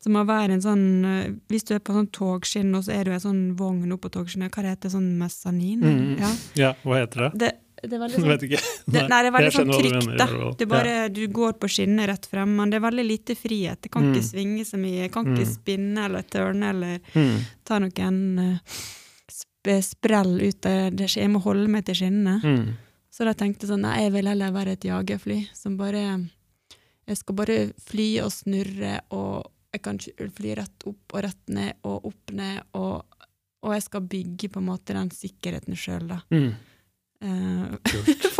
som å være en sånn eh, Hvis du er på sånn togskinn, og så er du en sånn vogn oppå togskinnet, hva heter det Sånn mesanin? Mm. Ja. Ja, hva heter det? Det, det er veldig (laughs) sånn vet ikke. nei, det er veldig sånn trygt, da. Det er bare, Du går på skinner rett frem, men det er veldig lite frihet. Det kan Mm. ikke svinge så mye. Jeg kan ikke Mm. spinne eller tørne eller Mm. ta noen eh, sp sprell ut av det. Jeg må holde meg til skinnene. Mm. Så da tenkte jeg sånn, nei, jeg vil heller være et jagerfly som bare Jeg skal bare fly og snurre, og jeg kan ikke fly rett opp og rett ned og opp ned, og, og jeg skal bygge på en måte den sikkerheten sjøl, da. Mm. (laughs) Uh,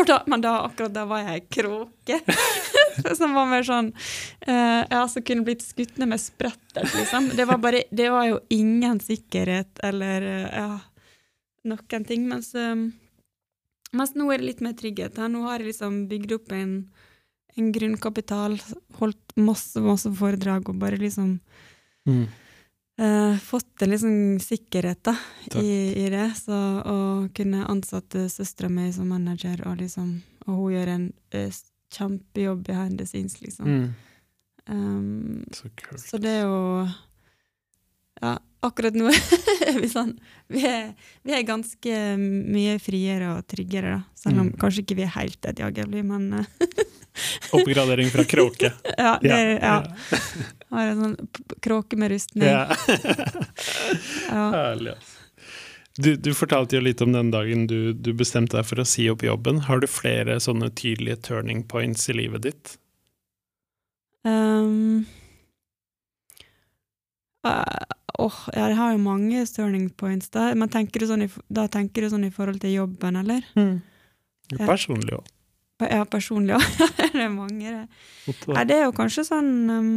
da, men da, akkurat da var jeg kråke. (laughs) som var mer sånn uh, Jeg altså kunne blitt skutt ned med sprettert, liksom. Det var, bare, det var jo ingen sikkerhet eller uh, ja, noen ting. Mens, eh, mens nå er det litt mer trygghet. her. Nå har jeg liksom bygd opp en, en grunnkapital, holdt masse, masse foredrag og bare liksom Mm. uh, fått en liksom sikkerhet da, i, i det. Så å kunne ansette søstera mi som manager, og, liksom, og hun gjør en uh, kjempejobb behind the scenes, liksom. Mm. Um, Så så det er jo Ja, akkurat nå (laughs) er vi sånn vi er, vi er ganske mye friere og tryggere, da. Selv om Mm. kanskje ikke vi er helt et jagerfly, men eh, (laughs) Oppgradering fra kråke. (laughs) ja, det, ja. Har en sånn kråke med rustning. Ja. Ja. Herlig. Du, du fortalte jo litt om den dagen du, du bestemte deg for å si opp jobben. Har du flere sånne tydelige turning points i livet ditt? Um, eh, åh, ja, jeg har jo mange turning points der. Men tenker du sånn i, da tenker du sånn i forhold til jobben, eller? Ja. Personlig òg. Ja, personlig òg. (laughs) det er mange, det. Nei, det er jo kanskje sånn um,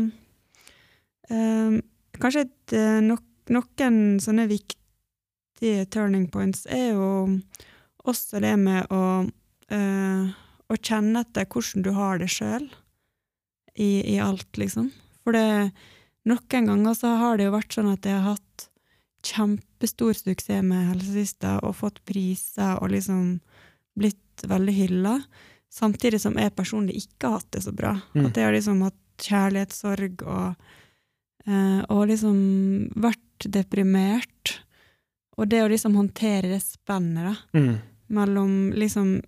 um, Kanskje et, no, noen sånne viktige turning points er jo også det med å, uh, å kjenne etter hvordan du har det sjøl i, i alt, liksom. For det, noen ganger så har det jo vært sånn at jeg har hatt kjempestor suksess med helsesøster og fått priser og liksom blitt veldig hylla, samtidig som jeg personlig ikke har hatt det så bra. Mm. At jeg har liksom hatt kjærlighetssorg og, eh, og liksom vært deprimert. Og det å liksom håndtere det spennet, da Mm. mellom liksom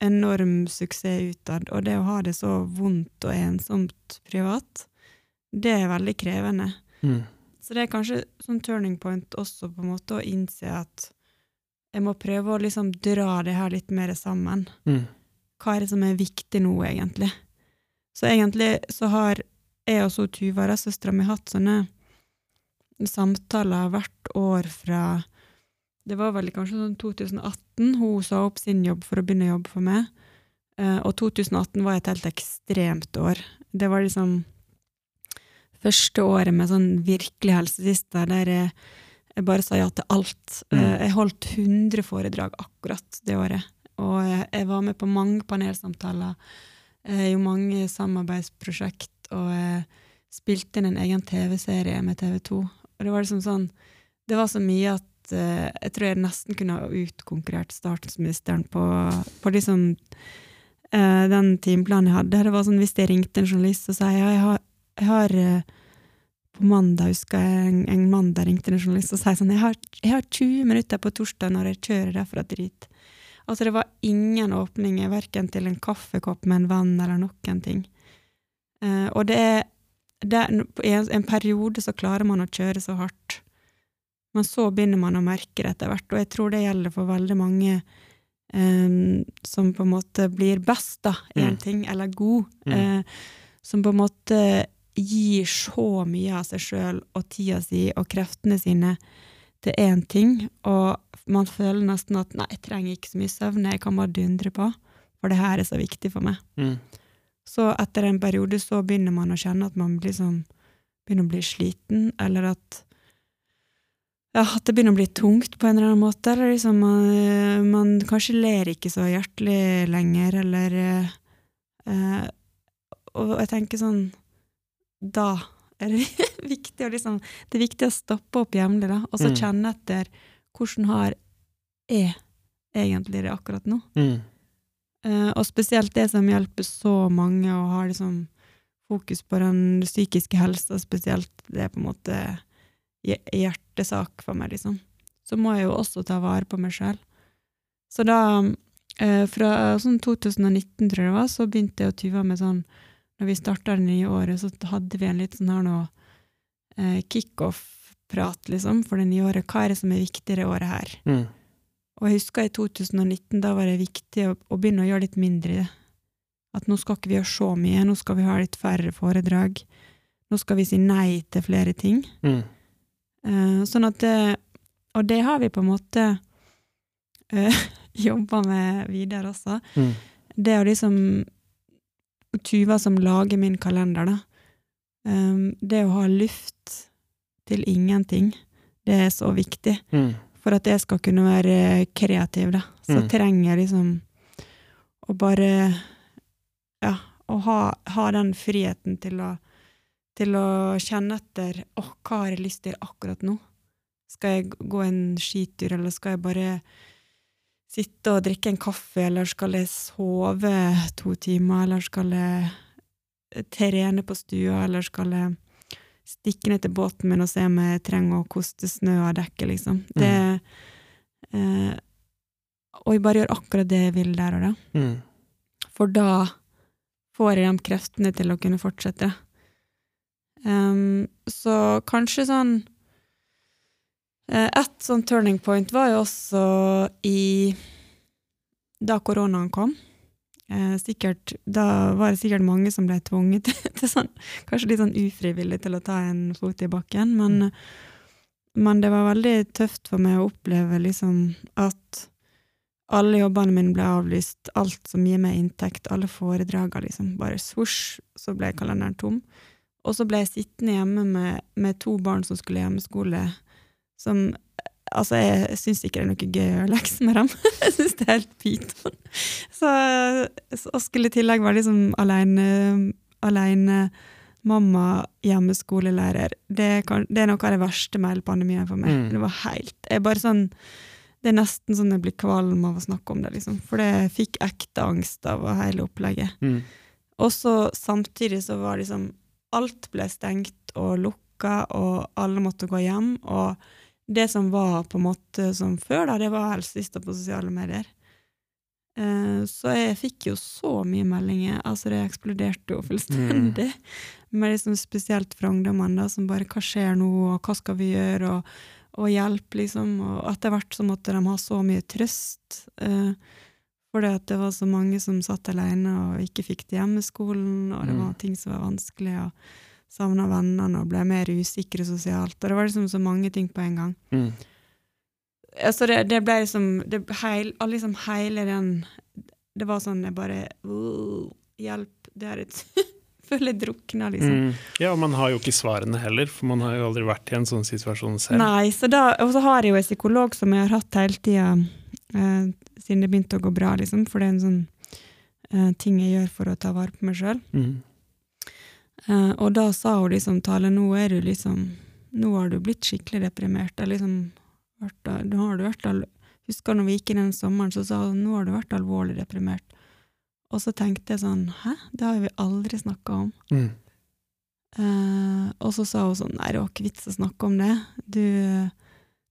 enorm suksess utad og det å ha det så vondt og ensomt privat, det er veldig krevende. Mm. Så det er kanskje sånn turning point også, på en måte, å innse at jeg må prøve å liksom dra det her litt mer sammen. Mm. Hva er det som er viktig nå, egentlig? Så egentlig så har jeg og så Tuva, søstera mi, hatt sånne samtaler hvert år fra Det var vel kanskje sånn 2018 hun sa opp sin jobb for å begynne å jobbe for meg. Eh, og 2018 var et helt ekstremt år. Det var liksom første året med sånn virkelig helsesista, der jeg, jeg bare sa ja til alt. Mm. Eh, jeg holdt 100 foredrag akkurat det året. Og jeg, jeg var med på mange panelsamtaler, i jo mange samarbeidsprosjekt, og jeg spilte inn en egen TV-serie med TV 2. Og det var liksom sånn Det var så mye at uh, jeg tror jeg nesten kunne ha utkonkurrert statsministeren på, på liksom uh, den timeplanen jeg hadde. Det var sånn hvis jeg ringte en journalist og sa ja, jeg har, jeg har eh, på mandag husker jeg en, en mandag ringte en journalist og sa sånn jeg har, jeg har 20 minutter på torsdag når jeg kjører derfra dit. Altså det var ingen åpninger, verken til en kaffekopp med en venn eller noen ting. Uh, og det er, det er I en, en periode så klarer man å kjøre så hardt, men så begynner man å merke det etter hvert, og jeg tror det gjelder for veldig mange um, som på en måte blir best da, i en Mm. ting, eller god, Mm. uh, som på en måte gir så mye av seg sjøl og tida si og kreftene sine til én ting, og man føler nesten at 'nei, jeg trenger ikke så mye søvn, jeg kan bare dundre på', for det her er så viktig for meg. Mm. Så etter en periode så begynner man å kjenne at man sånn, begynner å bli sliten, eller at ja, at det begynner å bli tungt på en eller annen måte, eller liksom man, man kanskje ler ikke så hjertelig lenger, eller eh, eh, Og jeg tenker sånn Da er det (laughs) viktig å liksom Det er viktig å stoppe opp jevnlig, da, og så Mm. kjenne etter hvordan har jeg egentlig det akkurat nå. Mm. Uh, og spesielt det som hjelper så mange, og har liksom fokus på den psykiske helsa spesielt, det er på en måte hjertesak for meg, liksom. Så må jeg jo også ta vare på meg sjøl. Så da, uh, fra sånn 2019, tror jeg det var, så begynte jeg å tyve med sånn Når vi starta det nye året, så hadde vi en litt sånn her nå eh, kickoff-prat, liksom, for det nye året. Hva er det som er viktig det året her? Mm. Og jeg husker i 2019, da var det viktig å, å begynne å gjøre litt mindre i det. At nå skal ikke vi gjøre så mye, nå skal vi ha litt færre foredrag. Nå skal vi si nei til flere ting. Mm. Eh, sånn at det, Og det har vi på en måte eh, (laughs) jobba med videre også. Mm. Det å liksom Tuva som lager min kalender, da. Um, det å ha luft til ingenting, det er så viktig. Mm. For at jeg skal kunne være kreativ, da, så Mm. trenger jeg liksom å bare Ja, å ha, ha den friheten til å, til å kjenne etter Å, hva har jeg lyst til akkurat nå? Skal jeg gå en skitur, eller skal jeg bare sitte og drikke en kaffe, eller skal jeg sove to timer, eller skal jeg trene på stua, eller skal jeg stikke ned til båten min og se om jeg trenger å koste snø av dekket, liksom. Det eh, Og jeg bare gjør akkurat det jeg vil der og da. Mm. For da får jeg de kreftene til å kunne fortsette. Um, så kanskje sånn Et sånn turning point var jo også i Da koronaen kom. Eh, sikkert, da var det sikkert mange som ble tvunget (laughs) til, til sånn Kanskje litt sånn ufrivillig til å ta en fot i bakken, men, men det var veldig tøft for meg å oppleve liksom at alle jobbene mine ble avlyst, alt som gir meg inntekt, alle foredragene, liksom, bare svosj, så ble kalenderen tom. Og så ble jeg sittende hjemme med, med to barn som skulle hjemmeskole, som Altså, jeg syns ikke det er noe gøy å gjøre lekser med dem. (laughs) jeg syns det er helt pyton. (laughs) Så, så skulle i tillegg være liksom aleine, aleine mamma, hjemmeskolelærer. Det, kan, det er noe av det verste med hele pandemien for meg. Mm. Det var helt jeg bare sånn det er nesten sånn jeg blir kvalm av å snakke om det, liksom. For det jeg fikk ekte angst av hele opplegget. Mm. Og så samtidig så var liksom Alt ble stengt og lukka, og alle måtte gå hjem. Og det som var på en måte som før, da, det var helsesista på sosiale medier. Eh, så jeg fikk jo så mye meldinger. Altså, det eksploderte jo fullstendig. Men liksom spesielt fra ungdommene, da, som bare 'Hva skjer nå?' og 'Hva skal vi gjøre?' og og hjelp, liksom. Og etter hvert så måtte de ha så mye trøst. Eh, fordi at det var så mange som satt alene og ikke fikk til hjemmeskolen, og det Mm. var ting som var vanskelig, og savna vennene og ble mer usikre sosialt. Og det var liksom så mange ting på en gang. Mm. Altså det, det ble liksom, det, heil, liksom hele den Det var sånn jeg bare «Åh, Hjelp, det er et (laughs) Føler jeg drukna, liksom. Mm. Ja, og man har jo ikke svarene heller, for man har jo aldri vært i en sånn situasjon selv. Nei, så da, og så har jeg jo en psykolog som jeg har hatt hele tida, eh, siden det begynte å gå bra, liksom, for det er en sånn eh, ting jeg gjør for å ta vare på meg sjøl. Mm. Eh, og da sa hun liksom, Tale, nå er du liksom Nå har du blitt skikkelig deprimert. Jeg liksom, nå har du vært Husker når vi gikk inn den sommeren, så sa hun nå har du vært alvorlig deprimert. Og så tenkte jeg sånn, hæ, det har vi aldri snakka om. Mm. Eh, og så sa hun sånn, nei, det var ikke vits å snakke om det. Du,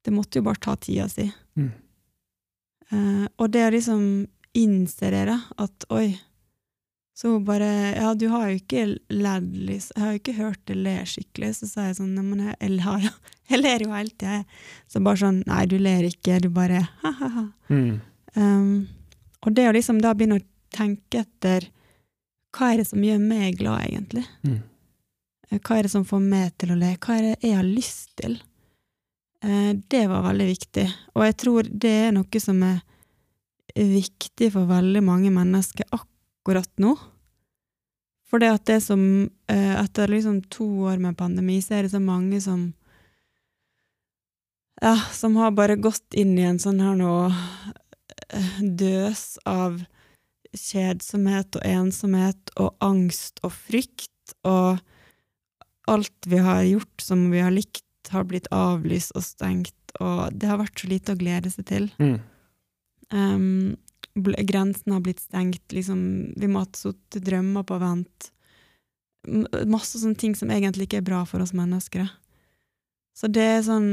det måtte jo bare ta tida si. Mm. Eh, og det å liksom innse det, da, at oi, så hun bare, ja, du har jo ikke lært jeg har jo ikke hørt det le skikkelig, så sa jeg sånn, nei, men jeg, jeg, (laughs) jeg ler jo hele tida. Så bare sånn, nei, du ler ikke, du bare, ha-ha-ha. Mm. Um, og det å liksom da begynne å tenke etter hva er det som gjør meg glad, egentlig? Mm. Eh, Hva er det som får meg til å le? Hva er det jeg har lyst til? Uh, det var veldig viktig, og jeg tror det er noe som er viktig for veldig mange mennesker akkurat nå. For det at det som eh, Etter liksom to år med pandemi, så er det så mange som Ja, som har bare gått inn i en sånn her nå eh, døs av kjedsomhet og ensomhet og angst og frykt, og alt vi har gjort som vi har likt, har blitt avlyst og stengt, og det har vært så lite å glede seg til. Mm. Um, bl- Grensen har blitt stengt, liksom, vi må ha satt drømmer på vent. Masse sånne ting som egentlig ikke er bra for oss mennesker. Så det er sånn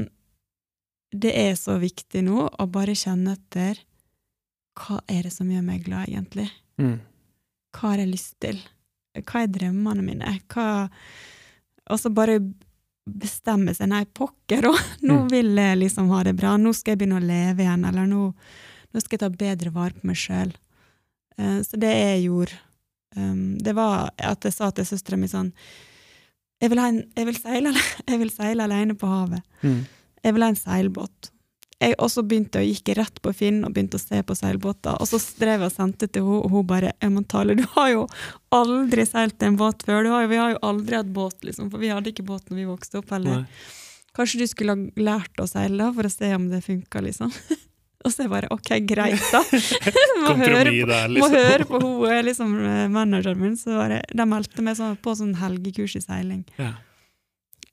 Det er så viktig nå å bare kjenne etter hva er det som gjør meg glad, egentlig? Mm. Hva har jeg lyst til? Hva er drømmene mine? Hva Og så bare bestemme seg. Nei, pokker òg! (laughs) Nå Mm. vil jeg liksom ha det bra. Nå skal jeg begynne å leve igjen. Eller nå, nå skal jeg ta bedre vare på meg sjøl. så det jeg gjorde, um, det var at jeg sa til søstera mi sånn jeg vil, ha en, jeg, vil seile, (laughs) jeg vil seile alene på havet. Mm. Jeg vil ha en seilbåt. Jeg også begynte å gikk rett på Finn og begynte å se på seilbåter. Og så drev jeg og sendte til henne, og hun bare «Ja, men Tale, du har jo aldri seilt en båt før. Du har jo, vi har jo aldri hatt båt, liksom, for vi hadde ikke båt når vi vokste opp heller. Nei. Kanskje du skulle ha lært å seile for å se om det funka, liksom. (laughs) og så er jeg bare ok, greit, da. (laughs) må høre der, må liksom. høre på hun er liksom eh, manageren min, så bare, de meldte meg sånn, på sånn helgekurs i seiling. Ja.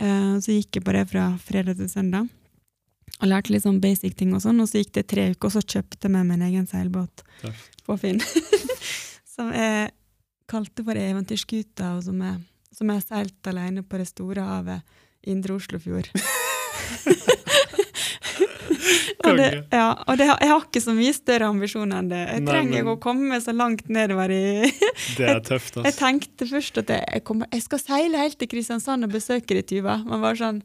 Uh, så gikk jeg på det fra fredag til søndag, og lærte litt sånn basic ting og sånn, og så gikk det tre uker, og så kjøpte jeg meg min egen seilbåt Tøft. på Finn, (laughs) som jeg kalte for Eventyrskuta, og som jeg, som jeg seilte seilt alene på det store havet, Indre Oslofjord. (laughs) og det, ja, og det, jeg har ikke så mye større ambisjoner enn det. Jeg Nei, trenger men- å komme så langt nedover i (laughs) Det er tøft, Jeg altså. tenkte først at jeg, jeg, kommer, jeg skal seile helt til Kristiansand og besøke det, Tuva. Men bare sånn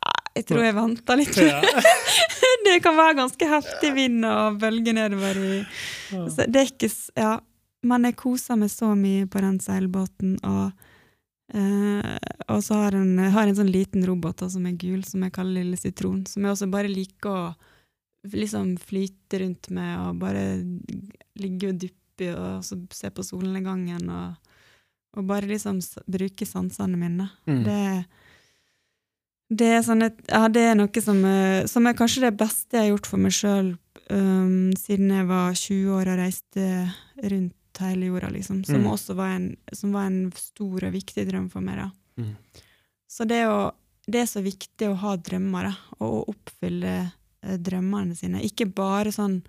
«Ah, Jeg tror jeg venter litt. Ja. (laughs) det kan være ganske heftig vind og bølger nedover i så det er ikke Ja. Men jeg koser meg så mye på den seilbåten, og Uh, og så har jeg en, en sånn liten robot da, som er gul, som jeg kaller Lille Sitron, som jeg også bare liker å liksom flyte rundt med, og bare ligge og duppe og så se på solnedgangen, og, og bare liksom bruke sansene mine. Mm. Det, det er sånn et, ja, det er noe som, eh, som er kanskje det beste jeg har gjort for meg sjøl siden jeg var 20 år og reiste rundt hele jorda, liksom. Som Mm. også var en, som var en stor og viktig drøm for meg. da. Mm. Så det, å, det er så viktig å ha drømmer, da, og å oppfylle drømmene sine. Ikke bare sånn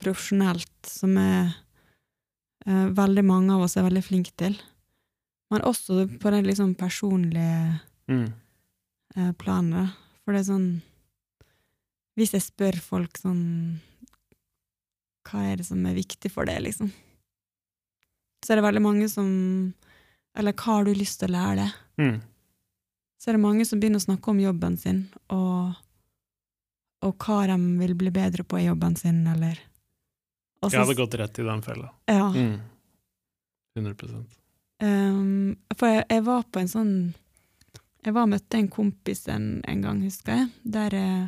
profesjonelt, som er, eh, veldig mange av oss er veldig flinke til, men også på det liksom personlige Mm. eh, planet. For det er sånn Hvis jeg spør folk sånn Hva er det som er viktig for deg, liksom? Så er det veldig mange som Eller hva har du lyst til å lære deg? Mm. Så er det mange som begynner å snakke om jobben sin, og, og hva de vil bli bedre på i jobben sin, eller Også, Jeg hadde gått rett i den fella. Ja. Mm. 100 Um, for jeg, jeg var på en sånn Jeg var og møtte en kompis en, en gang, husker jeg, der eh,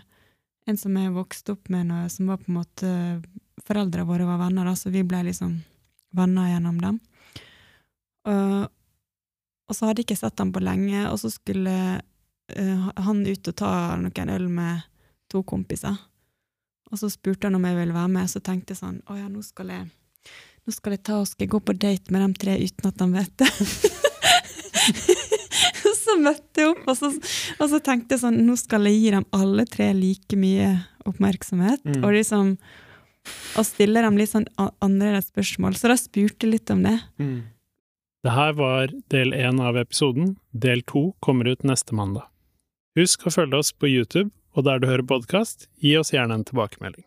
en som jeg vokste opp med, når, som var på en måte Foreldrene våre var venner, da, så vi ble liksom venner gjennom dem. Og, og så hadde jeg ikke sett ham på lenge, og så skulle uh, han ut og ta noen øl med to kompiser. Og så spurte han om jeg ville være med, og så tenkte jeg sånn Å ja, nå skal jeg nå skal jeg ta og skal jeg gå på date med de tre uten at de vet det. (laughs) så møtte jeg opp, og så, og så tenkte jeg sånn Nå skal jeg gi dem alle tre like mye oppmerksomhet. Mm. Og liksom og stille dem litt sånn annerledes spørsmål. Så da spurte jeg litt om det. Mm. Det her var del én av episoden. Del to kommer ut neste mandag. Husk å følge oss på YouTube, og der du hører podkast, gi oss gjerne en tilbakemelding.